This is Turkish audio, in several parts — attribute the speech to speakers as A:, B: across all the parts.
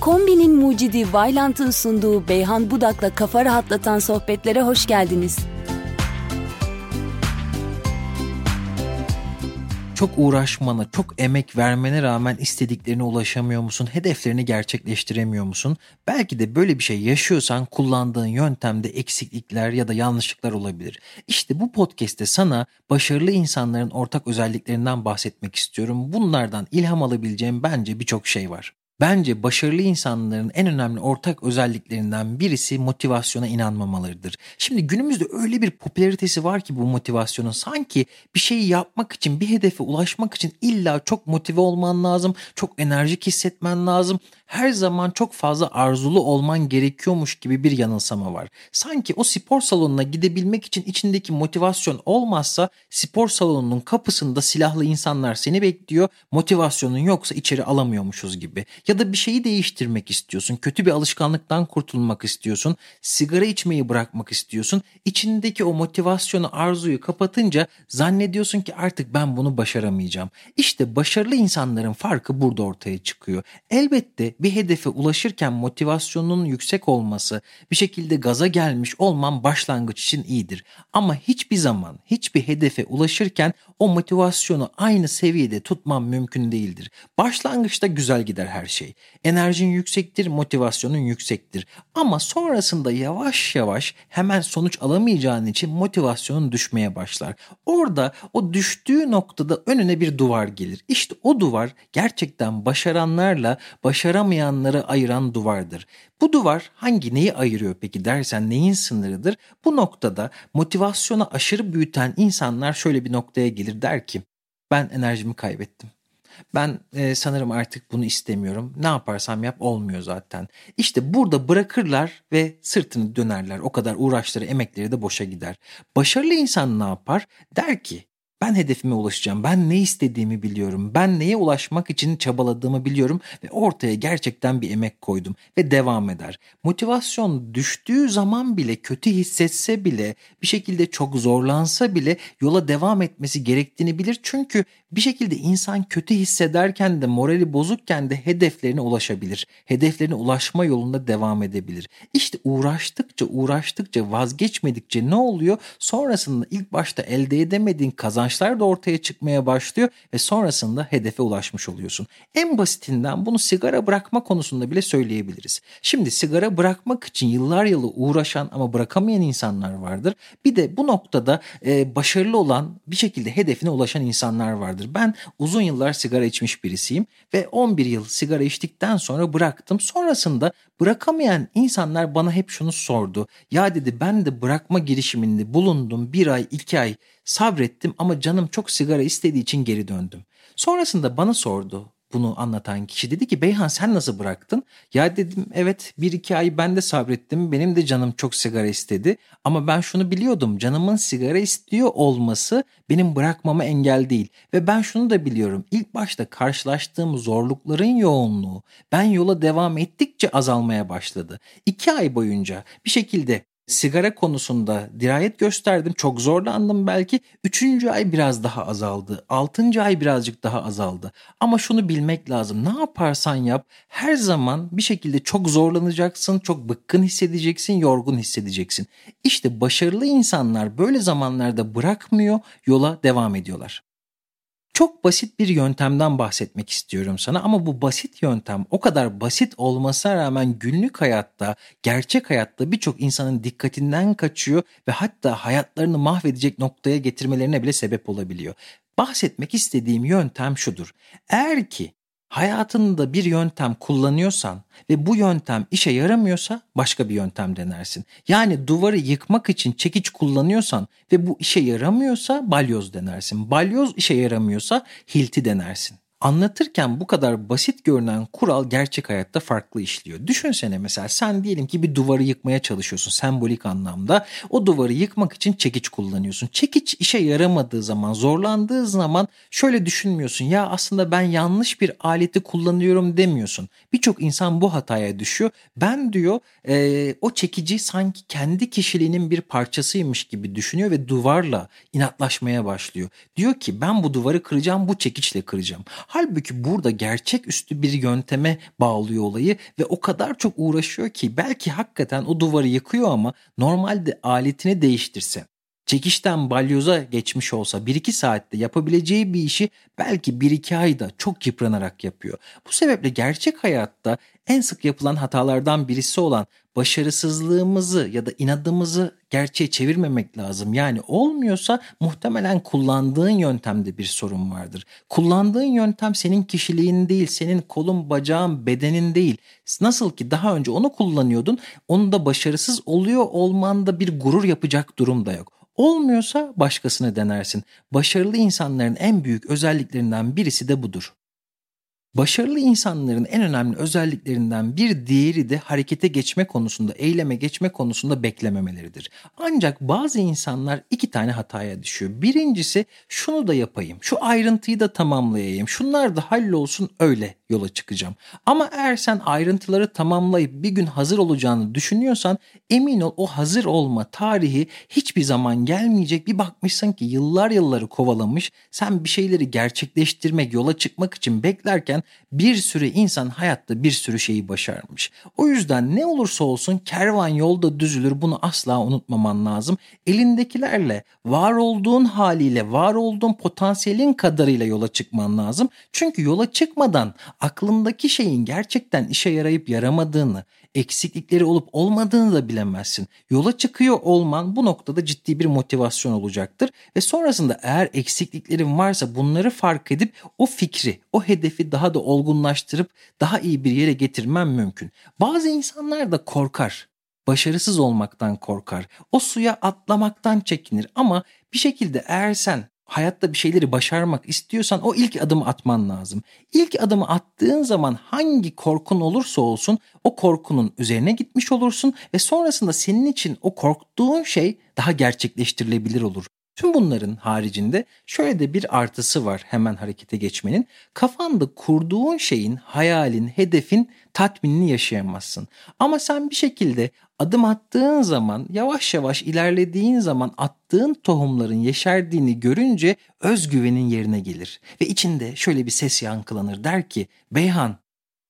A: Kombinin mucidi Vailant'ın sunduğu Beyhan Budak'la kafa rahatlatan sohbetlere hoş geldiniz.
B: Çok uğraşmana, çok emek vermene rağmen istediklerine ulaşamıyor musun? Hedeflerini gerçekleştiremiyor musun? Belki de böyle bir şey yaşıyorsan kullandığın yöntemde eksiklikler ya da yanlışlıklar olabilir. İşte bu podcast'te sana başarılı insanların ortak özelliklerinden bahsetmek istiyorum. Bunlardan ilham alabileceğim bence birçok şey var. Bence başarılı insanların en önemli ortak özelliklerinden birisi motivasyona inanmamalarıdır. Şimdi günümüzde öyle bir popülaritesi var ki bu motivasyonun sanki bir şeyi yapmak için, bir hedefe ulaşmak için illa çok motive olman lazım, çok enerjik hissetmen lazım. Her zaman çok fazla arzulu olman gerekiyormuş gibi bir yanılsama var. Sanki o spor salonuna gidebilmek için içindeki motivasyon olmazsa spor salonunun kapısında silahlı insanlar seni bekliyor. Motivasyonun yoksa içeri alamıyormuşuz gibi ya da bir şeyi değiştirmek istiyorsun. Kötü bir alışkanlıktan kurtulmak istiyorsun. Sigara içmeyi bırakmak istiyorsun. İçindeki o motivasyonu, arzuyu kapatınca zannediyorsun ki artık ben bunu başaramayacağım. İşte başarılı insanların farkı burada ortaya çıkıyor. Elbette bir hedefe ulaşırken motivasyonun yüksek olması, bir şekilde gaza gelmiş olman başlangıç için iyidir. Ama hiçbir zaman hiçbir hedefe ulaşırken o motivasyonu aynı seviyede tutman mümkün değildir. Başlangıçta güzel gider her şey. Enerjin yüksektir, motivasyonun yüksektir. Ama sonrasında yavaş yavaş hemen sonuç alamayacağın için motivasyonun düşmeye başlar. Orada o düştüğü noktada önüne bir duvar gelir. İşte o duvar gerçekten başaranlarla başaramayanları ayıran duvardır. Bu duvar hangi neyi ayırıyor peki dersen neyin sınırıdır? Bu noktada motivasyonu aşırı büyüten insanlar şöyle bir noktaya gelir der ki ben enerjimi kaybettim. Ben e, sanırım artık bunu istemiyorum. Ne yaparsam yap olmuyor zaten. İşte burada bırakırlar ve sırtını dönerler. O kadar uğraşları, emekleri de boşa gider. Başarılı insan ne yapar? Der ki ben hedefime ulaşacağım. Ben ne istediğimi biliyorum. Ben neye ulaşmak için çabaladığımı biliyorum ve ortaya gerçekten bir emek koydum ve devam eder. Motivasyon düştüğü zaman bile kötü hissetse bile bir şekilde çok zorlansa bile yola devam etmesi gerektiğini bilir. Çünkü bir şekilde insan kötü hissederken de morali bozukken de hedeflerine ulaşabilir. Hedeflerine ulaşma yolunda devam edebilir. İşte uğraştıkça uğraştıkça vazgeçmedikçe ne oluyor? Sonrasında ilk başta elde edemediğin kazançlar da ortaya çıkmaya başlıyor ve sonrasında hedefe ulaşmış oluyorsun. En basitinden bunu sigara bırakma konusunda bile söyleyebiliriz. Şimdi sigara bırakmak için yıllar yılı uğraşan ama bırakamayan insanlar vardır. Bir de bu noktada e, başarılı olan bir şekilde hedefine ulaşan insanlar vardır. Ben uzun yıllar sigara içmiş birisiyim ve 11 yıl sigara içtikten sonra bıraktım. Sonrasında bırakamayan insanlar bana hep şunu sordu. Ya dedi ben de bırakma girişiminde bulundum bir ay iki ay sabrettim ama canım çok sigara istediği için geri döndüm. Sonrasında bana sordu bunu anlatan kişi dedi ki Beyhan sen nasıl bıraktın? Ya dedim evet bir iki ay ben de sabrettim. Benim de canım çok sigara istedi. Ama ben şunu biliyordum canımın sigara istiyor olması benim bırakmama engel değil. Ve ben şunu da biliyorum ilk başta karşılaştığım zorlukların yoğunluğu ben yola devam ettikçe azalmaya başladı. İki ay boyunca bir şekilde sigara konusunda dirayet gösterdim. Çok zorlandım belki. Üçüncü ay biraz daha azaldı. Altıncı ay birazcık daha azaldı. Ama şunu bilmek lazım. Ne yaparsan yap her zaman bir şekilde çok zorlanacaksın. Çok bıkkın hissedeceksin, yorgun hissedeceksin. İşte başarılı insanlar böyle zamanlarda bırakmıyor, yola devam ediyorlar. Çok basit bir yöntemden bahsetmek istiyorum sana ama bu basit yöntem o kadar basit olmasına rağmen günlük hayatta, gerçek hayatta birçok insanın dikkatinden kaçıyor ve hatta hayatlarını mahvedecek noktaya getirmelerine bile sebep olabiliyor. Bahsetmek istediğim yöntem şudur. Eğer ki hayatında bir yöntem kullanıyorsan ve bu yöntem işe yaramıyorsa başka bir yöntem denersin. Yani duvarı yıkmak için çekiç kullanıyorsan ve bu işe yaramıyorsa balyoz denersin. Balyoz işe yaramıyorsa hilti denersin. Anlatırken bu kadar basit görünen kural gerçek hayatta farklı işliyor. Düşünsene mesela sen diyelim ki bir duvarı yıkmaya çalışıyorsun sembolik anlamda. O duvarı yıkmak için çekiç kullanıyorsun. Çekiç işe yaramadığı zaman, zorlandığı zaman şöyle düşünmüyorsun. Ya aslında ben yanlış bir aleti kullanıyorum demiyorsun. Birçok insan bu hataya düşüyor. Ben diyor e, o çekici sanki kendi kişiliğinin bir parçasıymış gibi düşünüyor ve duvarla inatlaşmaya başlıyor. Diyor ki ben bu duvarı kıracağım bu çekiçle kıracağım. Halbuki burada gerçeküstü bir yönteme bağlıyor olayı ve o kadar çok uğraşıyor ki belki hakikaten o duvarı yıkıyor ama normalde aletini değiştirse çekişten balyoza geçmiş olsa 1-2 saatte yapabileceği bir işi belki 1-2 ayda çok yıpranarak yapıyor. Bu sebeple gerçek hayatta en sık yapılan hatalardan birisi olan başarısızlığımızı ya da inadımızı gerçeğe çevirmemek lazım. Yani olmuyorsa muhtemelen kullandığın yöntemde bir sorun vardır. Kullandığın yöntem senin kişiliğin değil, senin kolun, bacağın, bedenin değil. Nasıl ki daha önce onu kullanıyordun, onu da başarısız oluyor olmanda bir gurur yapacak durum da yok. Olmuyorsa başkasını denersin. Başarılı insanların en büyük özelliklerinden birisi de budur. Başarılı insanların en önemli özelliklerinden bir diğeri de harekete geçme konusunda, eyleme geçme konusunda beklememeleridir. Ancak bazı insanlar iki tane hataya düşüyor. Birincisi şunu da yapayım, şu ayrıntıyı da tamamlayayım, şunlar da hallolsun öyle yola çıkacağım. Ama eğer sen ayrıntıları tamamlayıp bir gün hazır olacağını düşünüyorsan emin ol o hazır olma tarihi hiçbir zaman gelmeyecek. Bir bakmışsın ki yıllar yılları kovalamış sen bir şeyleri gerçekleştirmek, yola çıkmak için beklerken bir sürü insan hayatta bir sürü şeyi başarmış. O yüzden ne olursa olsun kervan yolda düzülür bunu asla unutmaman lazım. Elindekilerle, var olduğun haliyle, var olduğun potansiyelin kadarıyla yola çıkman lazım. Çünkü yola çıkmadan aklındaki şeyin gerçekten işe yarayıp yaramadığını, eksiklikleri olup olmadığını da bilemezsin. Yola çıkıyor olman bu noktada ciddi bir motivasyon olacaktır ve sonrasında eğer eksikliklerin varsa bunları fark edip o fikri, o hedefi daha da olgunlaştırıp daha iyi bir yere getirmen mümkün. Bazı insanlar da korkar. Başarısız olmaktan korkar. O suya atlamaktan çekinir ama bir şekilde eğer sen hayatta bir şeyleri başarmak istiyorsan o ilk adımı atman lazım. İlk adımı attığın zaman hangi korkun olursa olsun o korkunun üzerine gitmiş olursun ve sonrasında senin için o korktuğun şey daha gerçekleştirilebilir olur. Tüm bunların haricinde şöyle de bir artısı var hemen harekete geçmenin. Kafanda kurduğun şeyin, hayalin, hedefin tatminini yaşayamazsın. Ama sen bir şekilde adım attığın zaman, yavaş yavaş ilerlediğin zaman attığın tohumların yeşerdiğini görünce özgüvenin yerine gelir. Ve içinde şöyle bir ses yankılanır der ki Beyhan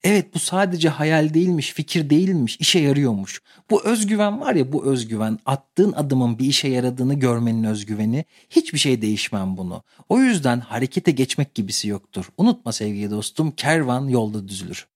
B: Evet bu sadece hayal değilmiş, fikir değilmiş, işe yarıyormuş. Bu özgüven var ya bu özgüven, attığın adımın bir işe yaradığını görmenin özgüveni. Hiçbir şey değişmem bunu. O yüzden harekete geçmek gibisi yoktur. Unutma sevgili dostum, kervan yolda düzülür.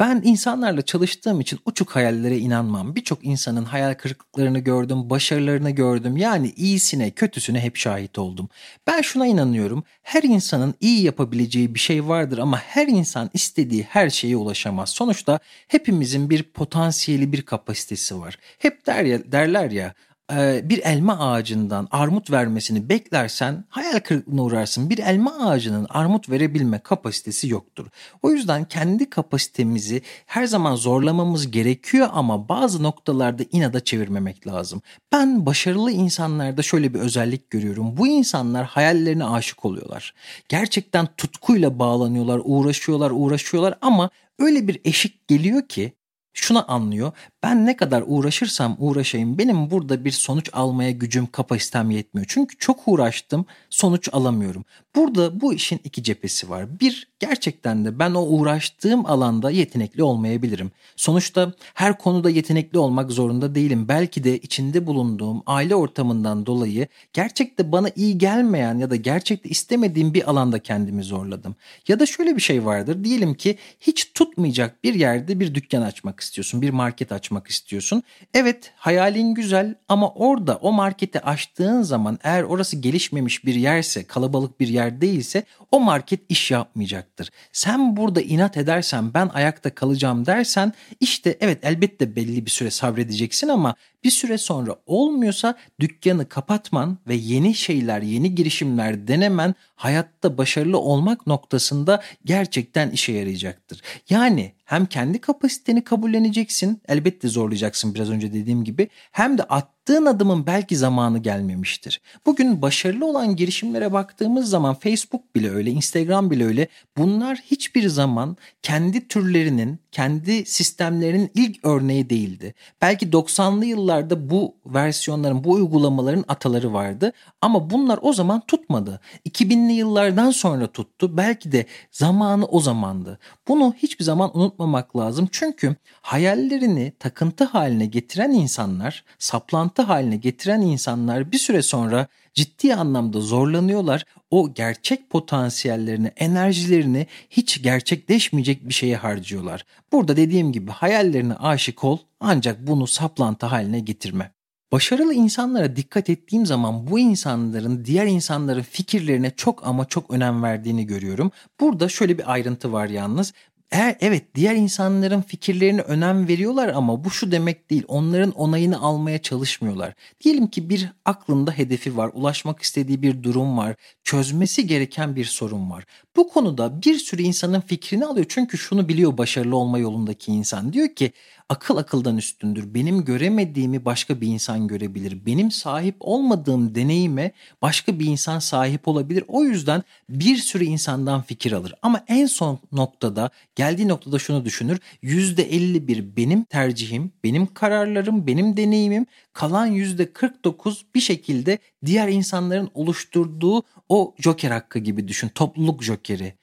B: Ben insanlarla çalıştığım için uçuk hayallere inanmam. Birçok insanın hayal kırıklıklarını gördüm, başarılarını gördüm. Yani iyisine, kötüsüne hep şahit oldum. Ben şuna inanıyorum. Her insanın iyi yapabileceği bir şey vardır ama her insan istediği her şeye ulaşamaz. Sonuçta hepimizin bir potansiyeli, bir kapasitesi var. Hep der ya, derler ya bir elma ağacından armut vermesini beklersen hayal kırıklığına uğrarsın. Bir elma ağacının armut verebilme kapasitesi yoktur. O yüzden kendi kapasitemizi her zaman zorlamamız gerekiyor ama bazı noktalarda inada çevirmemek lazım. Ben başarılı insanlarda şöyle bir özellik görüyorum. Bu insanlar hayallerine aşık oluyorlar. Gerçekten tutkuyla bağlanıyorlar, uğraşıyorlar, uğraşıyorlar ama öyle bir eşik geliyor ki şuna anlıyor. Ben ne kadar uğraşırsam uğraşayım benim burada bir sonuç almaya gücüm kapasitem yetmiyor. Çünkü çok uğraştım sonuç alamıyorum. Burada bu işin iki cephesi var. Bir gerçekten de ben o uğraştığım alanda yetenekli olmayabilirim. Sonuçta her konuda yetenekli olmak zorunda değilim. Belki de içinde bulunduğum aile ortamından dolayı gerçekte bana iyi gelmeyen ya da gerçekte istemediğim bir alanda kendimi zorladım. Ya da şöyle bir şey vardır. Diyelim ki hiç tutmayacak bir yerde bir dükkan açmak istiyorsun, bir market açmak istiyorsun. Evet, hayalin güzel ama orada o marketi açtığın zaman eğer orası gelişmemiş bir yerse, kalabalık bir yer değilse o market iş yapmayacaktır. Sen burada inat edersen ben ayakta kalacağım dersen işte evet elbette belli bir süre sabredeceksin ama bir süre sonra olmuyorsa dükkanı kapatman ve yeni şeyler, yeni girişimler denemen hayatta başarılı olmak noktasında gerçekten işe yarayacaktır. Yani hem kendi kapasiteni kabulleneceksin, elbette zorlayacaksın biraz önce dediğim gibi, hem de at attığın adımın belki zamanı gelmemiştir. Bugün başarılı olan girişimlere baktığımız zaman Facebook bile öyle, Instagram bile öyle. Bunlar hiçbir zaman kendi türlerinin, kendi sistemlerinin ilk örneği değildi. Belki 90'lı yıllarda bu versiyonların, bu uygulamaların ataları vardı ama bunlar o zaman tutmadı. 2000'li yıllardan sonra tuttu. Belki de zamanı o zamandı. Bunu hiçbir zaman unutmamak lazım. Çünkü hayallerini takıntı haline getiren insanlar, saplantı haline getiren insanlar bir süre sonra ciddi anlamda zorlanıyorlar. O gerçek potansiyellerini, enerjilerini hiç gerçekleşmeyecek bir şeye harcıyorlar. Burada dediğim gibi hayallerine aşık ol ancak bunu saplantı haline getirme. Başarılı insanlara dikkat ettiğim zaman bu insanların diğer insanların fikirlerine çok ama çok önem verdiğini görüyorum. Burada şöyle bir ayrıntı var yalnız. Eğer evet diğer insanların fikirlerine önem veriyorlar ama bu şu demek değil. Onların onayını almaya çalışmıyorlar. Diyelim ki bir aklında hedefi var, ulaşmak istediği bir durum var, çözmesi gereken bir sorun var. Bu konuda bir sürü insanın fikrini alıyor. Çünkü şunu biliyor başarılı olma yolundaki insan. Diyor ki akıl akıldan üstündür. Benim göremediğimi başka bir insan görebilir. Benim sahip olmadığım deneyime başka bir insan sahip olabilir. O yüzden bir sürü insandan fikir alır. Ama en son noktada geldiği noktada şunu düşünür. %51 benim tercihim, benim kararlarım, benim deneyimim. Kalan %49 bir şekilde diğer insanların oluşturduğu o joker hakkı gibi düşün. Topluluk jokeri.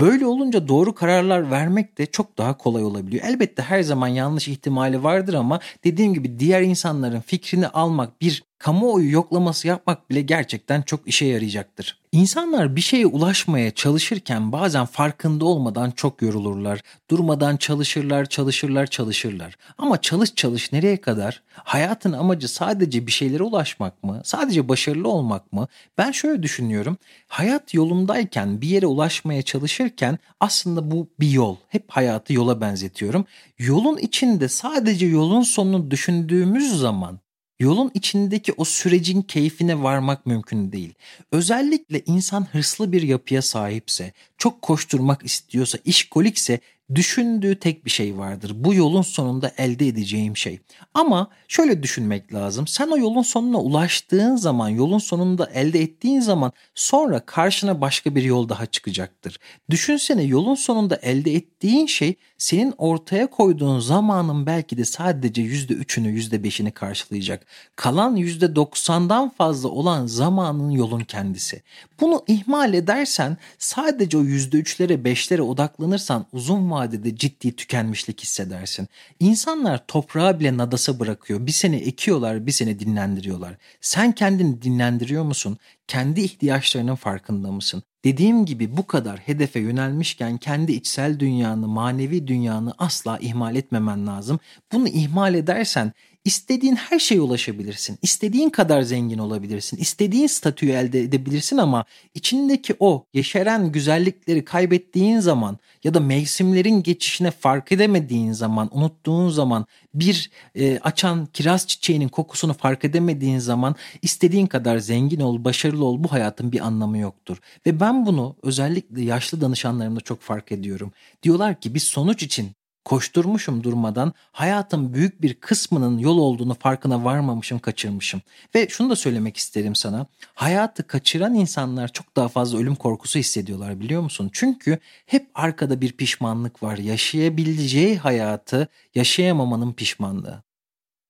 B: Böyle olunca doğru kararlar vermek de çok daha kolay olabiliyor. Elbette her zaman yanlış ihtimali vardır ama dediğim gibi diğer insanların fikrini almak bir kamuoyu yoklaması yapmak bile gerçekten çok işe yarayacaktır. İnsanlar bir şeye ulaşmaya çalışırken bazen farkında olmadan çok yorulurlar. Durmadan çalışırlar, çalışırlar, çalışırlar. Ama çalış çalış nereye kadar? Hayatın amacı sadece bir şeylere ulaşmak mı? Sadece başarılı olmak mı? Ben şöyle düşünüyorum. Hayat yolundayken bir yere ulaşmaya çalışırken aslında bu bir yol. Hep hayatı yola benzetiyorum. Yolun içinde sadece yolun sonunu düşündüğümüz zaman Yolun içindeki o sürecin keyfine varmak mümkün değil. Özellikle insan hırslı bir yapıya sahipse, çok koşturmak istiyorsa, işkolikse düşündüğü tek bir şey vardır. Bu yolun sonunda elde edeceğim şey. Ama şöyle düşünmek lazım. Sen o yolun sonuna ulaştığın zaman, yolun sonunda elde ettiğin zaman sonra karşına başka bir yol daha çıkacaktır. Düşünsene yolun sonunda elde ettiğin şey senin ortaya koyduğun zamanın belki de sadece %3'ünü, %5'ini karşılayacak. Kalan %90'dan fazla olan zamanın yolun kendisi. Bunu ihmal edersen sadece o %3'lere, 5'lere odaklanırsan uzun vadede ciddi tükenmişlik hissedersin. İnsanlar toprağı bile nadasa bırakıyor. Bir sene ekiyorlar, bir sene dinlendiriyorlar. Sen kendini dinlendiriyor musun? Kendi ihtiyaçlarının farkında mısın? Dediğim gibi bu kadar hedefe yönelmişken kendi içsel dünyanı, manevi dünyanı asla ihmal etmemen lazım. Bunu ihmal edersen İstediğin her şeye ulaşabilirsin. İstediğin kadar zengin olabilirsin. İstediğin statüyü elde edebilirsin ama içindeki o yeşeren güzellikleri kaybettiğin zaman ya da mevsimlerin geçişine fark edemediğin zaman, unuttuğun zaman bir e, açan kiraz çiçeğinin kokusunu fark edemediğin zaman istediğin kadar zengin ol, başarılı ol bu hayatın bir anlamı yoktur. Ve ben bunu özellikle yaşlı danışanlarımda çok fark ediyorum. Diyorlar ki biz sonuç için Koşturmuşum durmadan hayatın büyük bir kısmının yol olduğunu farkına varmamışım, kaçırmışım. Ve şunu da söylemek isterim sana. Hayatı kaçıran insanlar çok daha fazla ölüm korkusu hissediyorlar biliyor musun? Çünkü hep arkada bir pişmanlık var. Yaşayabileceği hayatı yaşayamamanın pişmanlığı.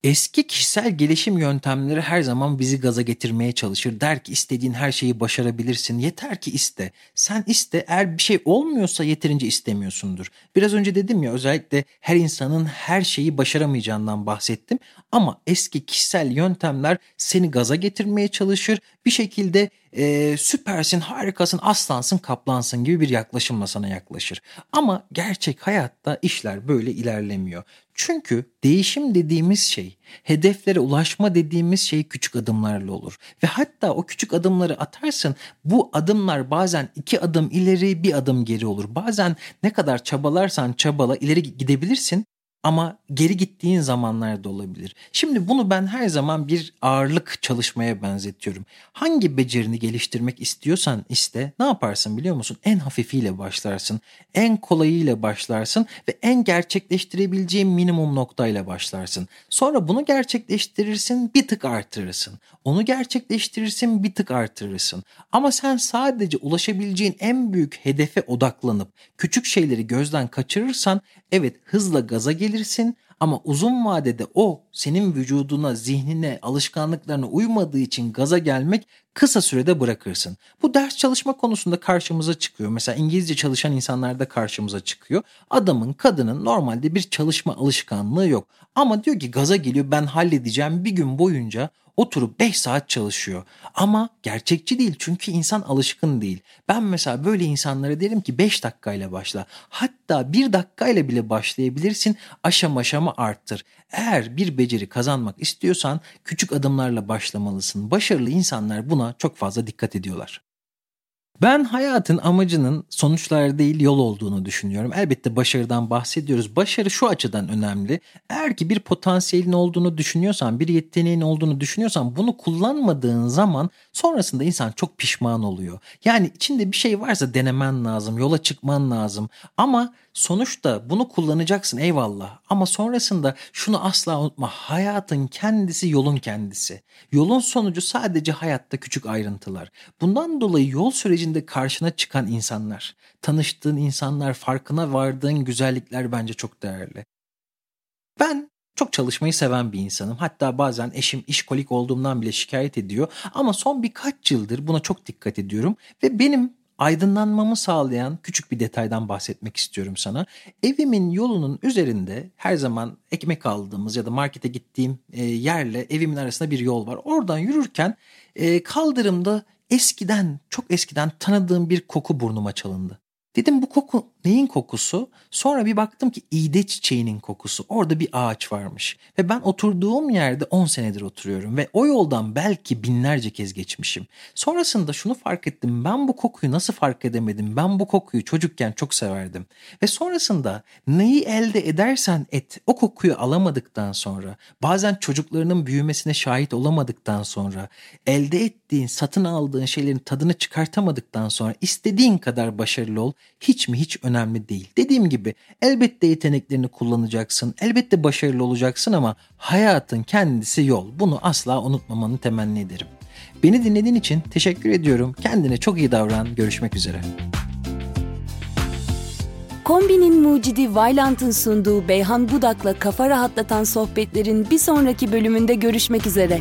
B: Eski kişisel gelişim yöntemleri her zaman bizi gaza getirmeye çalışır. Der ki istediğin her şeyi başarabilirsin. Yeter ki iste. Sen iste. Eğer bir şey olmuyorsa yeterince istemiyorsundur. Biraz önce dedim ya özellikle her insanın her şeyi başaramayacağından bahsettim. Ama eski kişisel yöntemler seni gaza getirmeye çalışır. Bir şekilde e, süpersin, harikasın, aslansın, kaplansın gibi bir yaklaşımla sana yaklaşır. Ama gerçek hayatta işler böyle ilerlemiyor. Çünkü değişim dediğimiz şey, hedeflere ulaşma dediğimiz şey küçük adımlarla olur. Ve hatta o küçük adımları atarsın bu adımlar bazen iki adım ileri bir adım geri olur. Bazen ne kadar çabalarsan çabala ileri gidebilirsin ama geri gittiğin zamanlar da olabilir. Şimdi bunu ben her zaman bir ağırlık çalışmaya benzetiyorum. Hangi becerini geliştirmek istiyorsan iste ne yaparsın biliyor musun? En hafifiyle başlarsın, en kolayıyla başlarsın ve en gerçekleştirebileceğin minimum noktayla başlarsın. Sonra bunu gerçekleştirirsin bir tık artırırsın. Onu gerçekleştirirsin bir tık artırırsın. Ama sen sadece ulaşabileceğin en büyük hedefe odaklanıp küçük şeyleri gözden kaçırırsan evet hızla gaza gelirsin ama uzun vadede o senin vücuduna, zihnine, alışkanlıklarına uymadığı için gaza gelmek kısa sürede bırakırsın. Bu ders çalışma konusunda karşımıza çıkıyor. Mesela İngilizce çalışan insanlarda karşımıza çıkıyor. Adamın, kadının normalde bir çalışma alışkanlığı yok. Ama diyor ki gaza geliyor ben halledeceğim bir gün boyunca oturup 5 saat çalışıyor. Ama gerçekçi değil çünkü insan alışkın değil. Ben mesela böyle insanlara derim ki 5 dakikayla başla. Hatta 1 dakikayla bile başlayabilirsin. Aşama aşama arttır. Eğer bir beceri kazanmak istiyorsan küçük adımlarla başlamalısın. Başarılı insanlar buna çok fazla dikkat ediyorlar. Ben hayatın amacının sonuçlar değil yol olduğunu düşünüyorum. Elbette başarıdan bahsediyoruz. Başarı şu açıdan önemli. Eğer ki bir potansiyelin olduğunu düşünüyorsan, bir yeteneğin olduğunu düşünüyorsan bunu kullanmadığın zaman sonrasında insan çok pişman oluyor. Yani içinde bir şey varsa denemen lazım, yola çıkman lazım. Ama sonuçta bunu kullanacaksın eyvallah. Ama sonrasında şunu asla unutma. Hayatın kendisi yolun kendisi. Yolun sonucu sadece hayatta küçük ayrıntılar. Bundan dolayı yol sürecinde karşına çıkan insanlar, tanıştığın insanlar, farkına vardığın güzellikler bence çok değerli. Ben çok çalışmayı seven bir insanım. Hatta bazen eşim işkolik olduğumdan bile şikayet ediyor. Ama son birkaç yıldır buna çok dikkat ediyorum. Ve benim aydınlanmamı sağlayan küçük bir detaydan bahsetmek istiyorum sana. Evimin yolunun üzerinde her zaman ekmek aldığımız ya da markete gittiğim e, yerle evimin arasında bir yol var. Oradan yürürken e, kaldırımda eskiden çok eskiden tanıdığım bir koku burnuma çalındı. Dedim bu koku neyin kokusu? Sonra bir baktım ki iğde çiçeğinin kokusu. Orada bir ağaç varmış. Ve ben oturduğum yerde 10 senedir oturuyorum. Ve o yoldan belki binlerce kez geçmişim. Sonrasında şunu fark ettim. Ben bu kokuyu nasıl fark edemedim? Ben bu kokuyu çocukken çok severdim. Ve sonrasında neyi elde edersen et o kokuyu alamadıktan sonra bazen çocuklarının büyümesine şahit olamadıktan sonra elde ettiğin satın aldığın şeylerin tadını çıkartamadıktan sonra istediğin kadar başarılı ol hiç mi hiç önemli değil. Dediğim gibi elbette yeteneklerini kullanacaksın, elbette başarılı olacaksın ama hayatın kendisi yol. Bunu asla unutmamanı temenni ederim. Beni dinlediğin için teşekkür ediyorum. Kendine çok iyi davran. Görüşmek üzere.
A: Kombinin mucidi Vailant'ın sunduğu Beyhan Budak'la kafa rahatlatan sohbetlerin bir sonraki bölümünde görüşmek üzere.